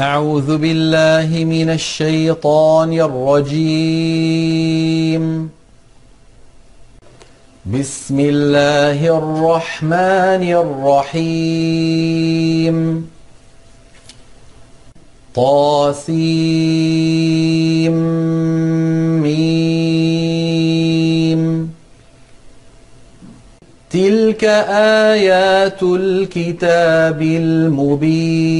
أعوذ بالله من الشيطان الرجيم. بسم الله الرحمن الرحيم. طاسيم ميم. تلك آيات الكتاب المبين.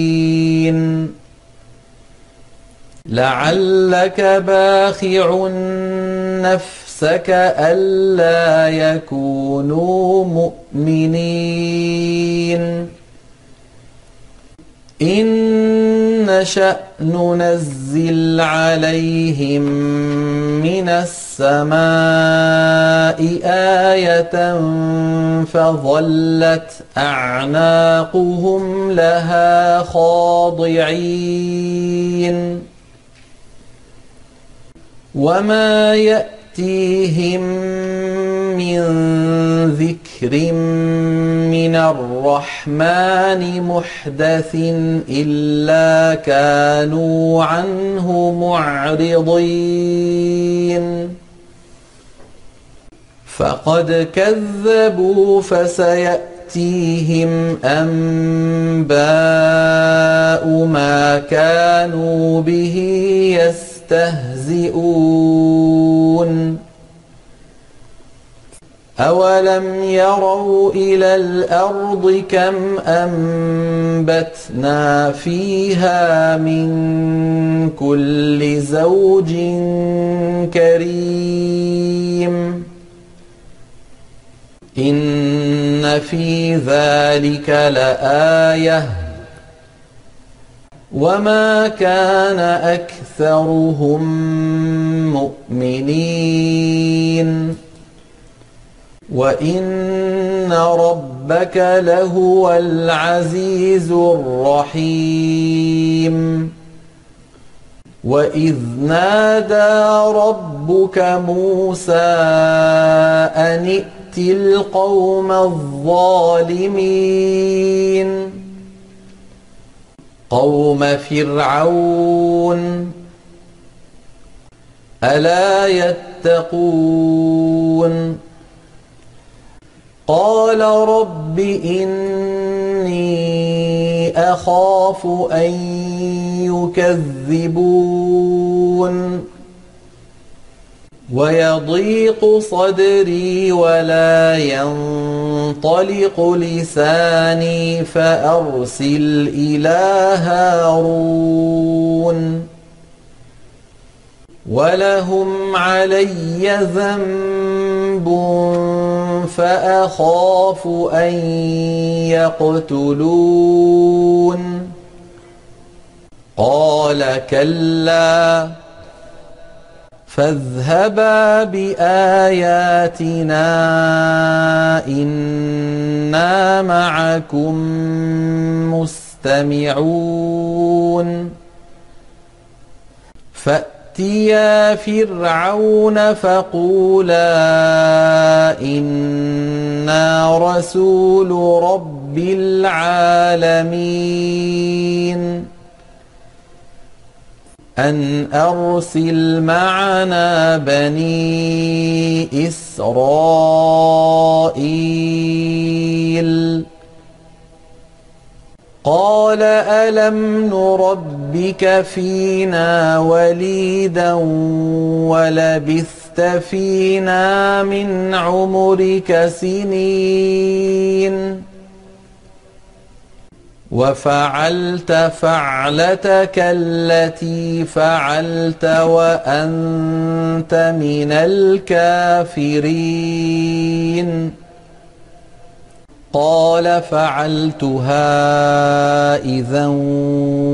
لعلك باخع نفسك ألا يكونوا مؤمنين. إن نشأ ننزل عليهم من السماء آية فظلت أعناقهم لها خاضعين. وما يأتيهم من ذكر من الرحمن محدث إلا كانوا عنه معرضين فقد كذبوا فسيأتيهم أنباء ما كانوا به يستهزئون. أولم يروا إلى الأرض كم أنبتنا فيها من كل زوج كريم. إن في ذلك لآية وما كان أكثرهم مؤمنين وإن ربك لهو العزيز الرحيم وإذ نادى ربك موسى أن ائت القوم الظالمين قوم فرعون ألا يتقون قال رب إني أخاف أن يكذبون ويضيق صدري ولا ينطلق لساني فأرسل إلى هارون. ولهم علي ذنب فأخاف أن يقتلون. قال كلا فاذهبا بآياتنا إنا معكم مستمعون. فأتيا فرعون فقولا إنا رسول رب العالمين. أن أرسل معنا بني إسرائيل. قال ألم نربك فينا وليدا ولبثت فينا من عمرك سنين؟ وفعلت فعلتك التي فعلت وأنت من الكافرين. قال فعلتها إذا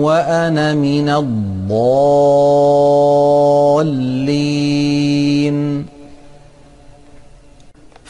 وأنا من الضالين.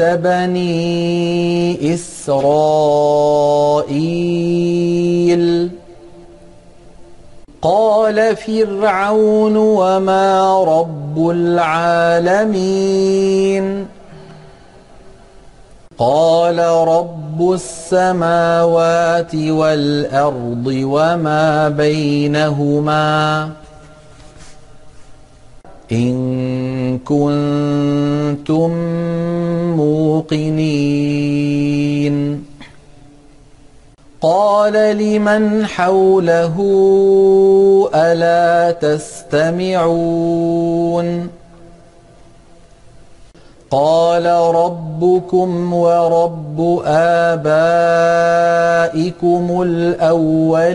بني إسرائيل. قال فرعون وما رب العالمين. قال رب السماوات والأرض وما بينهما. إن كنتم موقنين. قال لمن حوله ألا تستمعون؟ قال ربكم ورب آبائكم الأولين.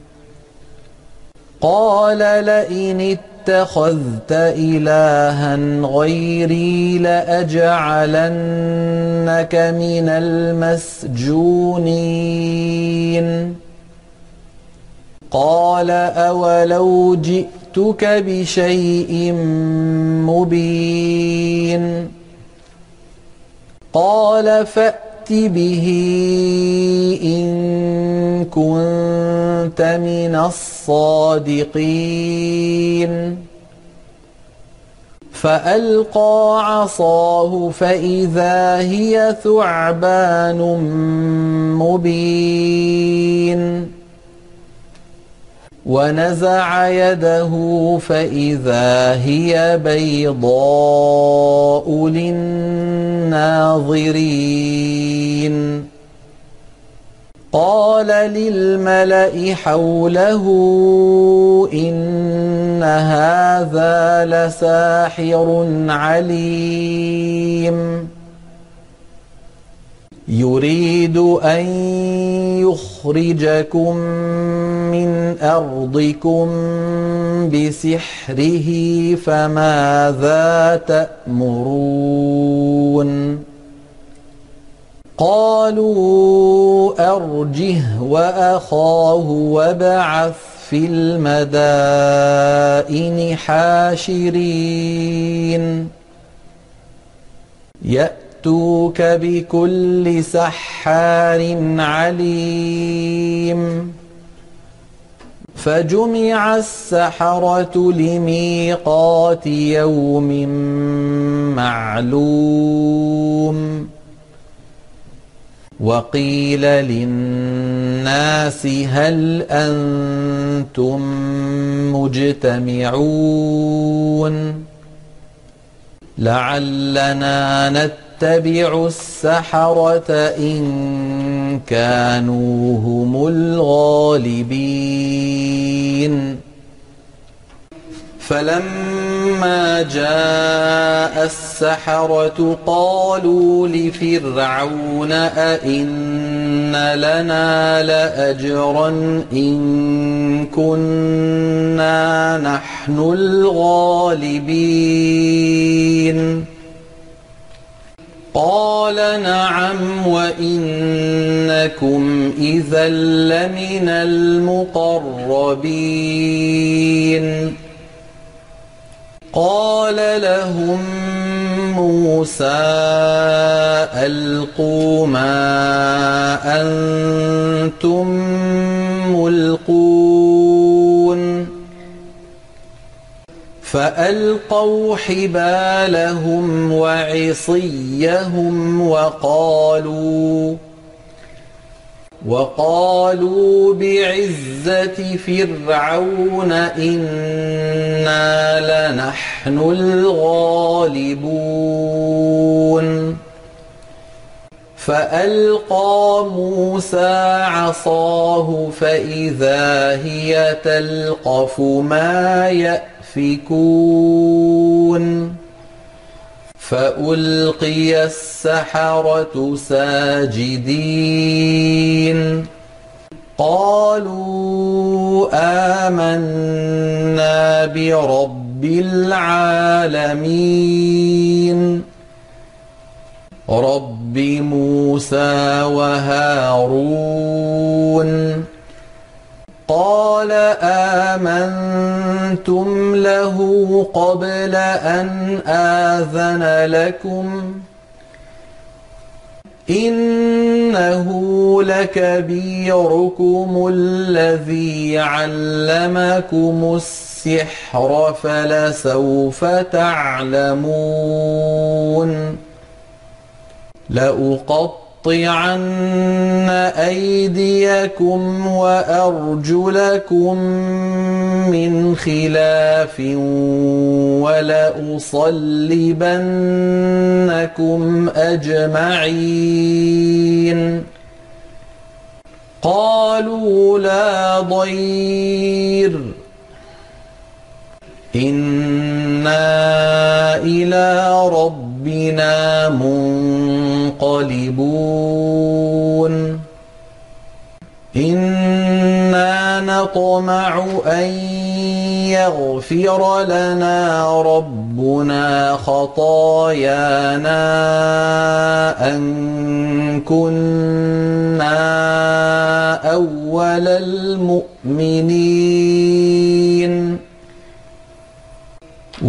قال لئن اتخذت إلها غيري لأجعلنك من المسجونين. قال أولو جئتك بشيء مبين. قال فأت به إن كنت من الصادقين. فألقى عصاه فإذا هي ثعبان مبين. ونزع يده فإذا هي بيضاء للناظرين. قال للملأ حوله إن هذا لساحر عليم. يريد أن يخرجكم من أرضكم بسحره فماذا تأمرون؟ قالوا أرجه وأخاه وابعث في المدائن حاشرين. يأتوك بكل سحار عليم فجمع السحرة لميقات يوم معلوم وقيل للناس هل أنتم مجتمعون لعلنا نتبع السحرة إن كانوا هم الغالبين. فلما جاء السحرة قالوا لفرعون أئن لنا لأجرا إن كنا نحن الغالبين. قال نعم وإنكم إذا لمن المقربين. قال لهم موسى ألقوا ما أنتم ملقون. فألقوا حبالهم وعصيهم وقالوا وقالوا بعزة فرعون إنا لنحن الغالبون. فألقى موسى عصاه فإذا هي تلقف ما يأفكون فألقي السحرة ساجدين. قالوا آمنا برب العالمين. رب موسى وهارون. قال آمنتم له قبل أن آذن لكم إنه لكبيركم الذي علمكم السحر فلسوف تعلمون لأقطعن أيديكم وأرجلكم من خلاف ولأصلبنكم أجمعين. قالوا لا ضير. إنا إلى ربنا منقلبون. إنا نطمع أن يغفر لنا ربنا خطايانا أن كنا أول المؤمنين.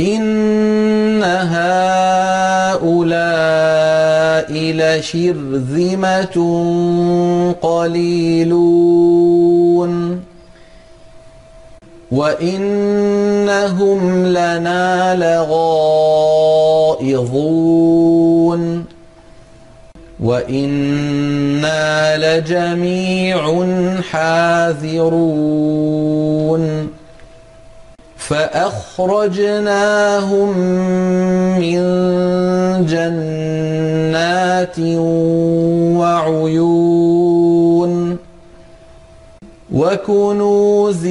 إن هؤلاء لشرذمة قليلون وإنهم لنا لغائظون وإنا لجميع حاذرون فأخرجناهم من جنات وعيون وكنوز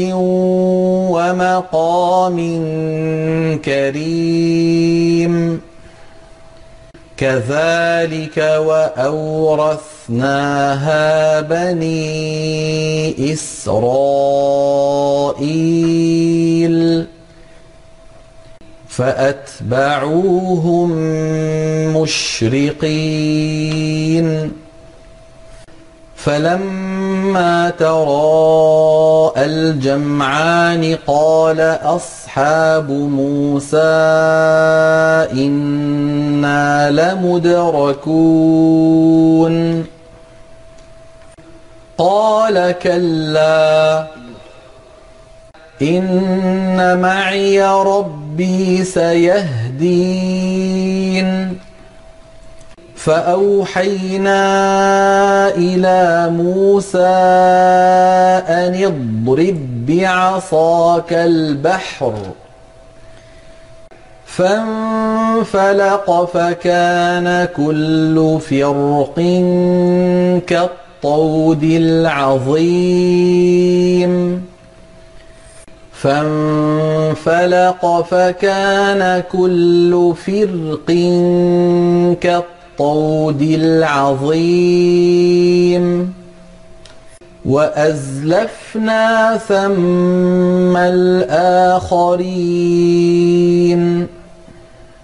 ومقام كريم كذلك وأورثناها بني إسرائيل فأتبعوهم مشرقين فلما تراءى الجمعان قال أصحاب موسى إنا لمدركون قال كلا. إن معي ربي سيهدين. فأوحينا إلى موسى أن اضرب بعصاك البحر فانفلق فكان كل فرق كالطود العظيم. فانفلق فكان كل فرق كالطود العظيم. وأزلفنا ثم الآخرين.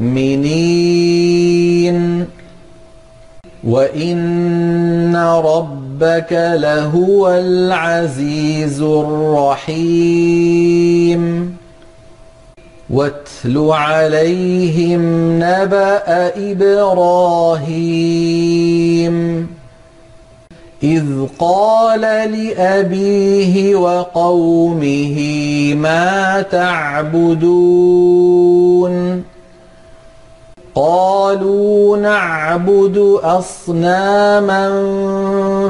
مؤمنين وإن ربك لهو العزيز الرحيم. واتل عليهم نبأ إبراهيم. إذ قال لأبيه وقومه ما تعبدون. قالوا نعبد أصناما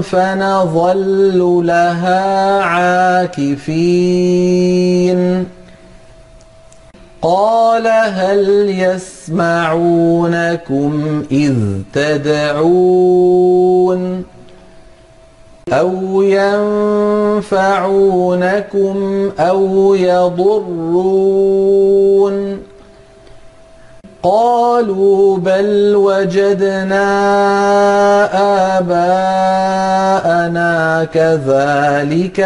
فنظل لها عاكفين. قال هل يسمعونكم إذ تدعون أو ينفعونكم أو يضرون قالوا بل وجدنا آباءنا كذلك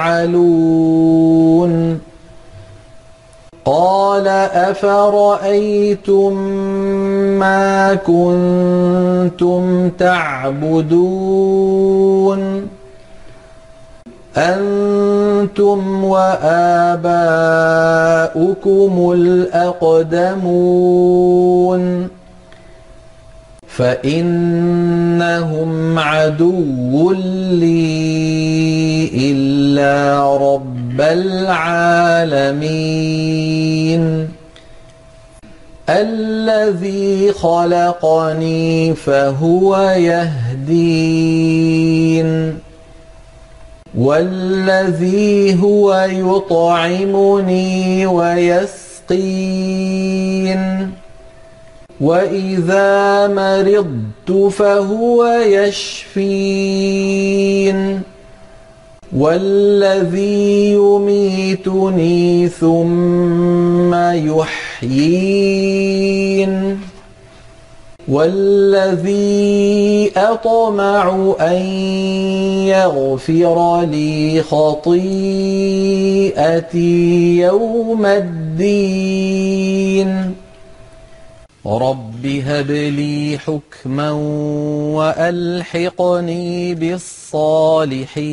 يفعلون. قال أفرأيتم ما كنتم تعبدون؟ أنتم وآباؤكم الأقدمون. فإنهم عدو لي إلا رب العالمين. الذي خلقني فهو يهدين. والذي هو يطعمني ويسقين. وإذا مرضت فهو يشفين. والذي يميتني ثم يحيين. والذي أطمع أن يغفر لي خطيئتي يوم الدين. رب هب لي حكما وألحقني بالصالحين.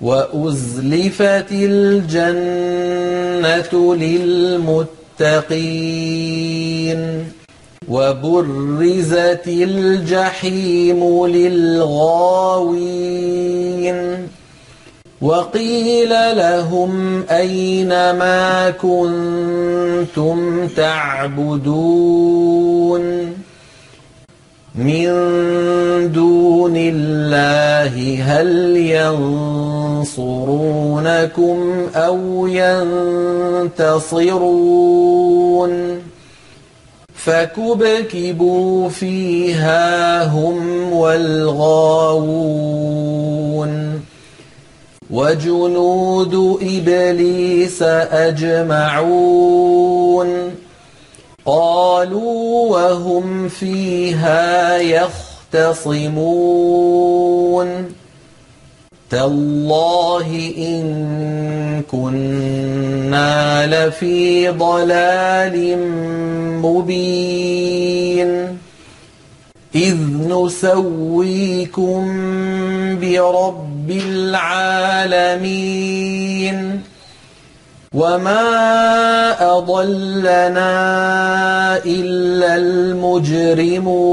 وأزلفت الجنة للمتقين وبرزت الجحيم للغاوين وقيل لهم أين ما كنتم تعبدون من دون الله هل ينصرونكم أو ينتصرون؟ فكبكبوا فيها هم والغاوون. وجنود إبليس أجمعون. قالوا وهم فيها يختصمون. تالله إن كنا لفي ضلال مبين. إذ نسويكم برب العالمين. وما أضلنا إلا المجرمون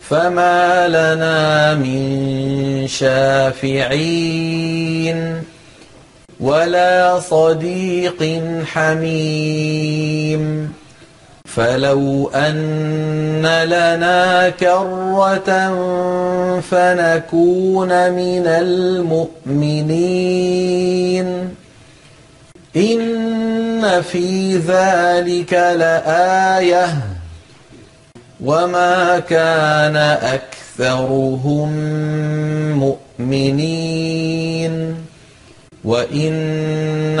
فما لنا من شافعين ولا صديق حميم فلو أن لنا كرة فنكون من المؤمنين. إن في ذلك لآية. وما كان أكثرهم مؤمنين. وإن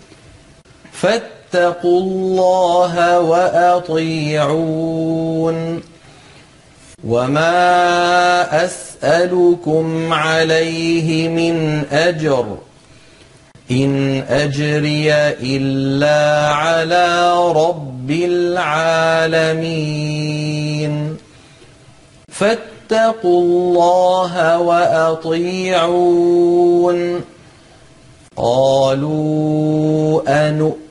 فاتقوا الله وأطيعون. وما أسألكم عليه من أجر. إن أجري إلا على رب العالمين. فاتقوا الله وأطيعون. قالوا أنؤمن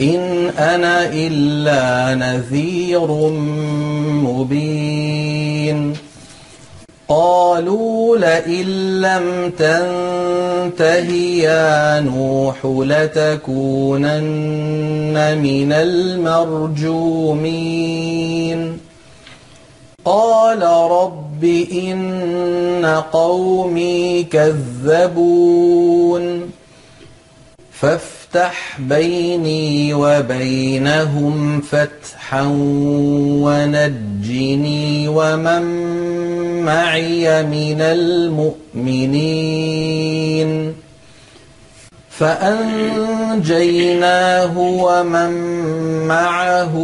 إن أنا إلا نذير مبين. قالوا لئن لم تنته يا نوح لتكونن من المرجومين. قال رب إن قومي كذبون. فافتح بيني وبينهم فتحا ونجني ومن معي من المؤمنين. فأنجيناه ومن معه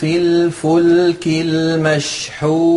في الفلك المشحون.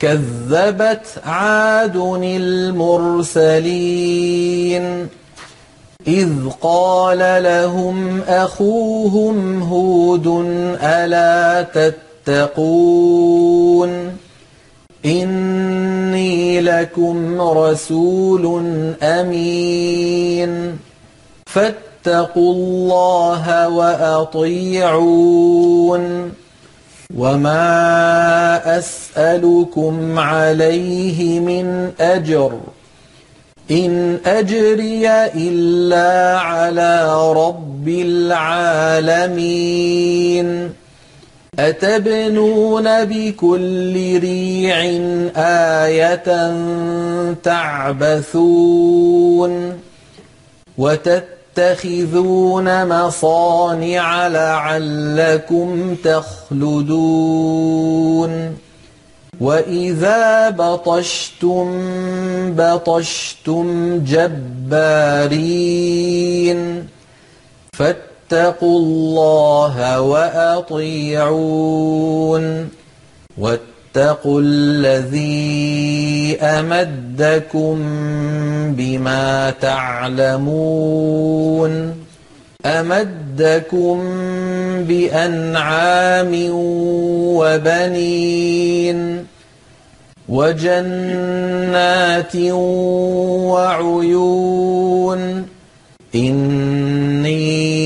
كذبت عاد المرسلين. إذ قال لهم أخوهم هود ألا تتقون؟ إني لكم رسول أمين. فاتقوا الله وأطيعون. وما أسألكم عليه من أجر إن أجري إلا على رب العالمين أتبنون بكل ريع آية تعبثون وتتخذون مصانع لعلكم تخلدون. وإذا بطشتم بطشتم جبارين. فاتقوا الله وأطيعون. واتقوا الذي أمدكم بما تعلمون أمدكم بأنعام وبنين وجنات وعيون إني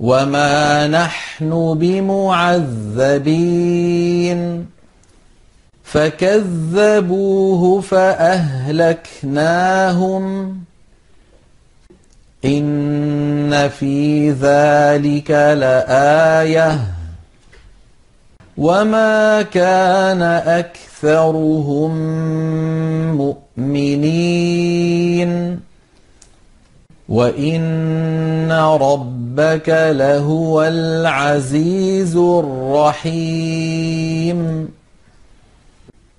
وما نحن بمعذبين فكذبوه فأهلكناهم إن في ذلك لآية وما كان أكثرهم مؤمنين وإن ربك لهو العزيز الرحيم.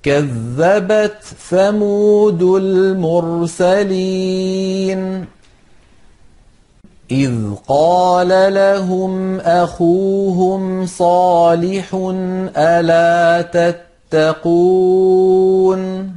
كذبت ثمود المرسلين. إذ قال لهم أخوهم صالح ألا تتقون؟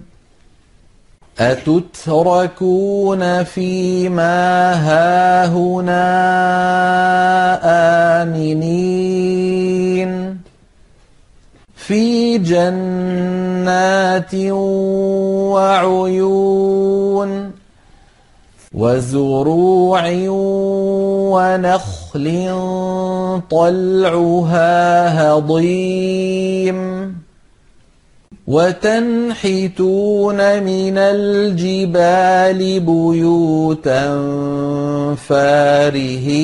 أتتركون فيما هاهنا آمنين؟ في جنات وعيون وزروع ونخل طلعها هضيم. وتنحتون من الجبال بيوتا فارهين.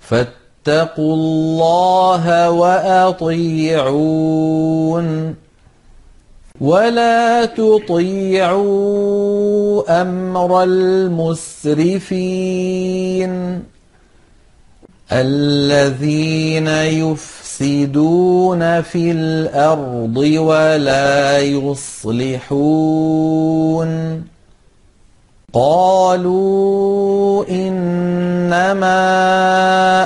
فاتقوا الله وأطيعون. ولا تطيعوا أمر المسرفين الذين يفسدون في الأرض ولا يصلحون. قالوا إنما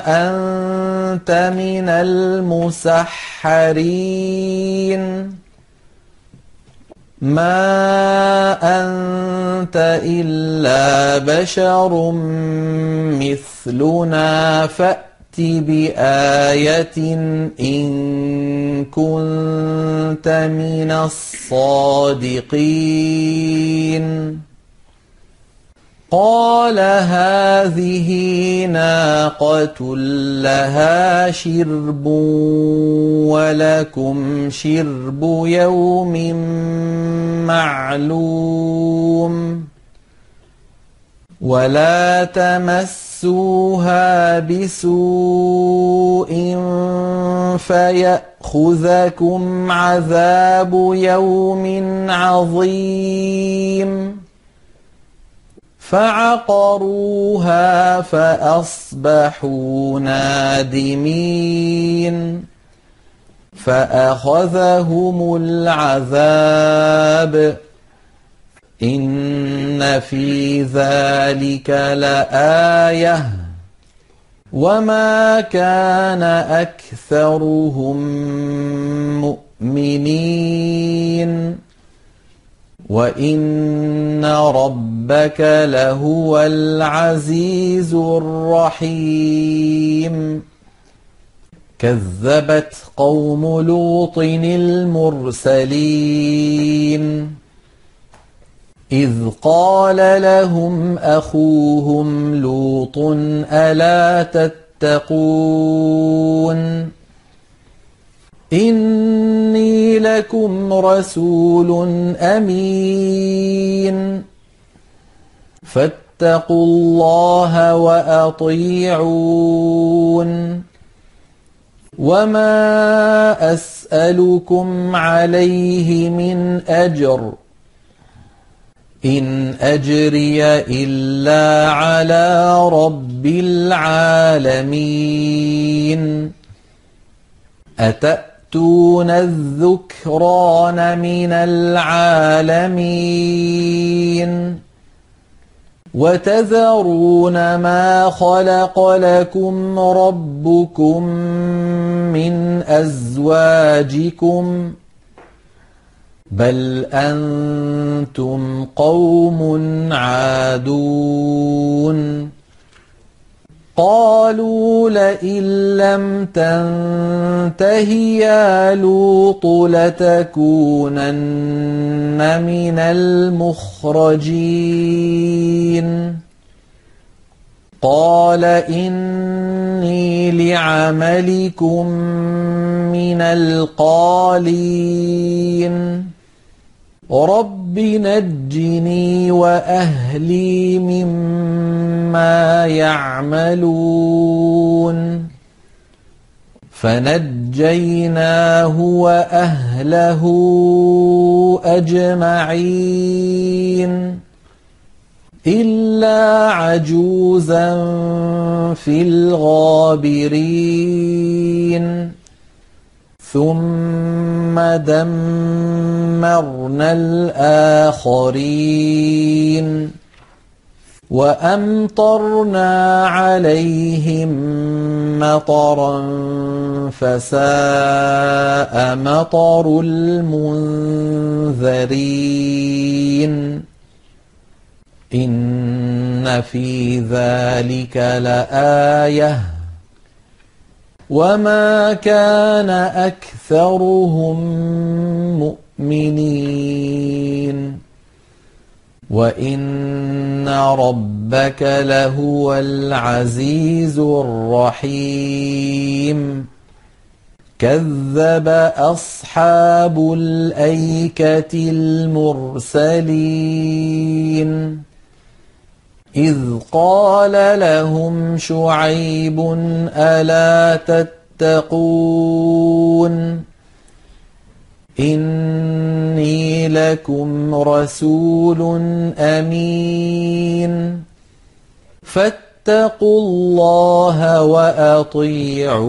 أنت من المسحرين. ما أنت إلا بشر مثلنا فأت بآية إن كنت من الصادقين. قال هذه ناقة لها شرب ولكم شرب يوم معلوم. ولا تمسوها بسوء فيأخذكم عذاب يوم عظيم فعقروها فأصبحوا نادمين فأخذهم العذاب إن في ذلك لآية وما كان أكثرهم مؤمنين وإن ربك لهو العزيز الرحيم كذبت قوم لوط المرسلين إذ قال لهم أخوهم لوط ألا تتقون؟ إني لكم رسول أمين. فاتقوا الله وأطيعون. وما أسألكم عليه من أجر. إن أجري إلا على رب العالمين. أتأتون الذكران من العالمين؟ وتذرون ما خلق لكم ربكم من أزواجكم بل أنتم قوم عادون قالوا لئن لم تنته يا لوط لتكونن من المخرجين قال إني لعملكم من القالين رب نجني وأهلي مما يعملون فنجيناه وأهله أجمعين إلا عجوزا في الغابرين ثم دمرنا الآخرين وأمطرنا عليهم مطرا فساء مطر المنذرين إن في ذلك لآيةٌ وما كان أكثرهم مؤمنين وإن ربك لهو العزيز الرحيم كذب أصحاب الأيكة المرسلين إذ قال لهم شعيب ألا تتقون إني لكم رسول أمين فاتقوا الله وأطيعون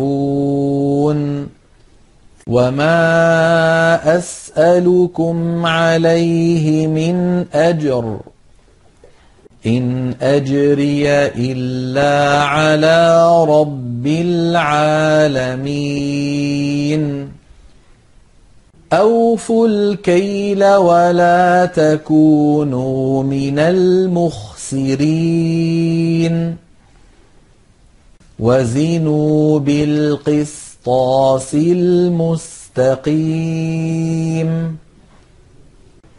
وما أسألكم عليه من أجر إن أجري إلا على رب العالمين. أوفوا الكيل ولا تكونوا من المخسرين. وزنوا بالقسطاس المستقيم.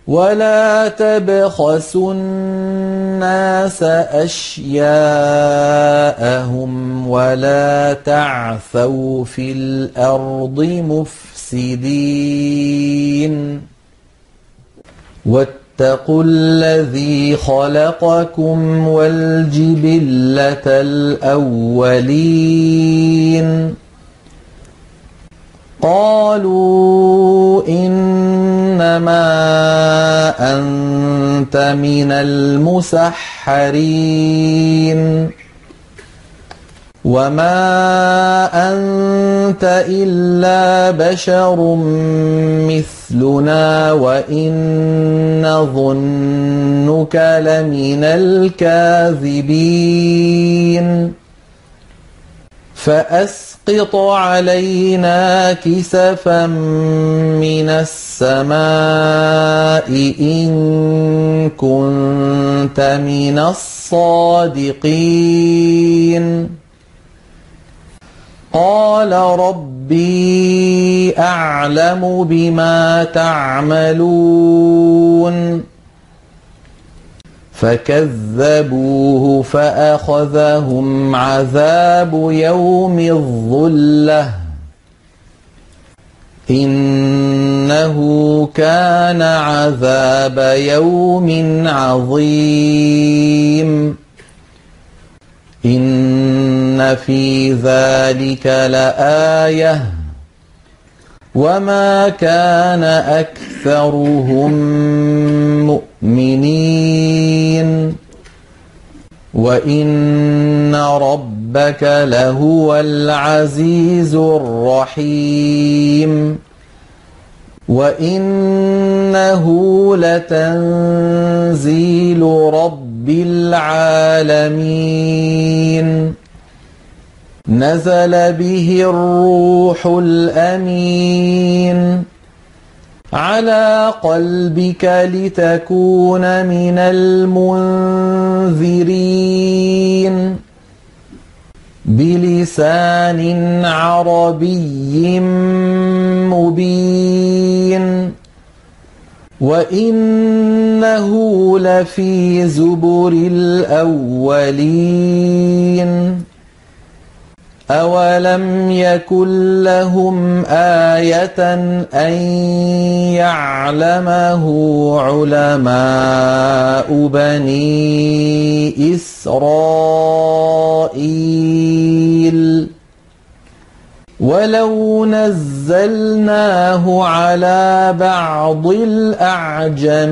ولا تبخسوا الناس أشياءهم ولا تعثوا في الأرض مفسدين واتقوا الذي خلقكم والجبلة الأولين قالوا إنما أنت من المسحرين. وما أنت إلا بشر مثلنا وإن نظنك لمن الكاذبين. فأسقط علينا كسفا من السماء إن كنت من الصادقين. قال ربي أعلم بما تعملون. فكذبوه فأخذهم عذاب يوم الظلة. إنه كان عذاب يوم عظيم. إن في ذلك لآية. وما كان أكثرهم مؤمنين. وإن ربك لهو العزيز الرحيم. وإنه لتنزيل رب العالمين. نزل به الروح الأمين. على قلبك لتكون من المنذرين. بلسان عربي مبين. وإنه لفي زبر الأولين. أولم يكن لهم آية أن يعلمه علماء بني إسرائيل ولو نزلناه على بعض الأعجمين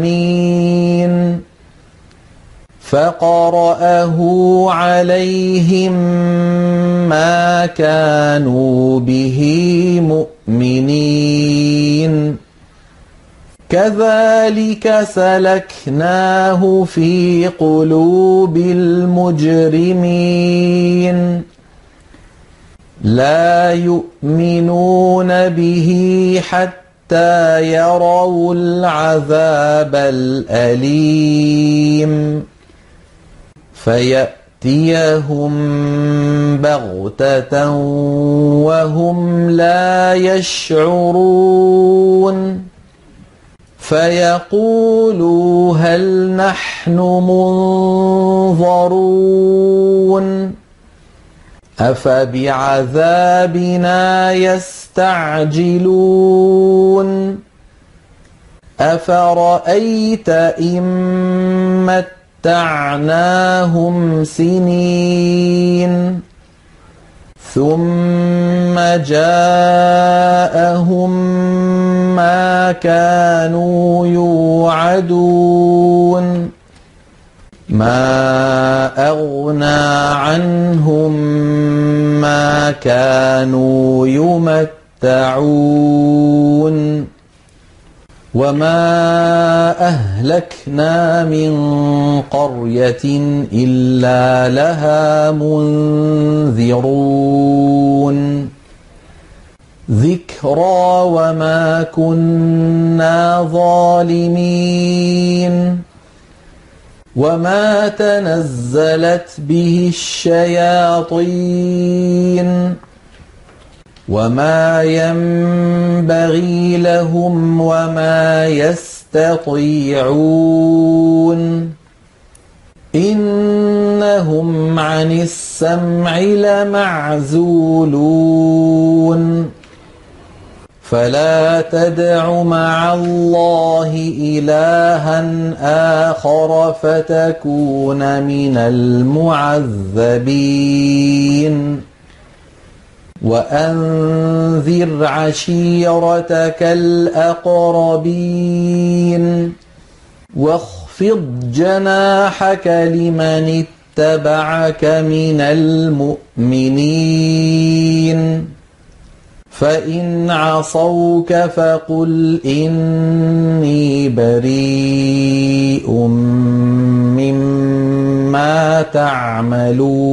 فقرأه عليهم ما كانوا به مؤمنين. كذلك سلكناه في قلوب المجرمين. لا يؤمنون به حتى يروا العذاب الأليم. فيأتيهم بغتة وهم لا يشعرون. فيقولوا هل نحن منظرون. أفبعذابنا يستعجلون. أفرأيت إن متعناهم سنين. ثم جاءهم ما كانوا يوعدون. ما أغنى عنهم ما كانوا يمتعون. وما أهلكنا من قرية إلا لها منذرون ذكرى وما كنا ظالمين وما تنزلت به الشياطين وما ينبغي لهم وما يستطيعون إنهم عن السمع لمعزولون فلا تدع مع الله إلها آخر فتكون من المعذبين وأنذر عشيرتك الأقربين واخفض جناحك لمن اتبعك من المؤمنين فإن عصوك فقل إني بريء مما تعملون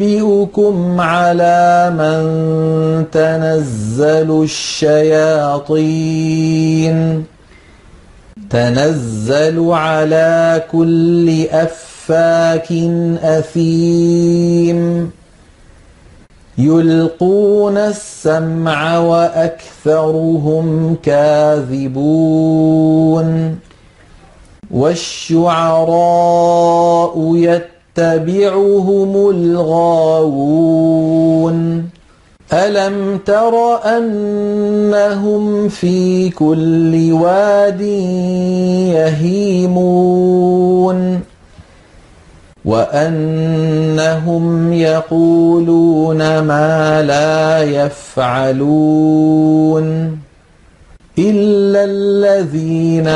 أنبئكم على من تنزل الشياطين تنزل على كل أفاك أثيم يلقون السمع وأكثرهم كاذبون والشعراء يتبعهم الغاوون. ألم تر أنهم في كل واد يهيمون؟ وأنهم يقولون ما لا يفعلون. إلا الذين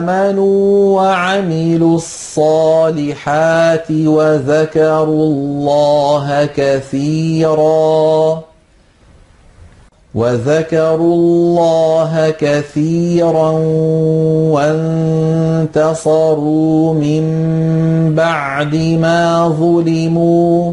آمنوا وعملوا الصالحات وذكروا الله كثيراً وذكروا الله كثيرا وانتصروا من بعد ما ظلموا